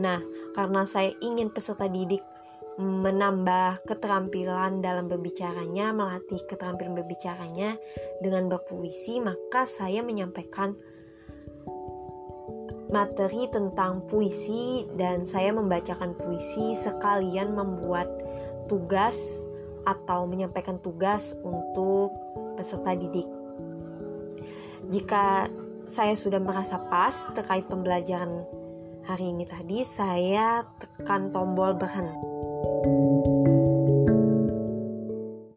Nah, karena saya ingin peserta didik menambah keterampilan dalam berbicaranya, melatih keterampilan berbicaranya dengan berpuisi, maka saya menyampaikan materi tentang puisi dan saya membacakan puisi sekalian membuat tugas atau menyampaikan tugas untuk peserta didik. Jika saya sudah merasa pas terkait pembelajaran Hari ini tadi saya tekan tombol berhenti.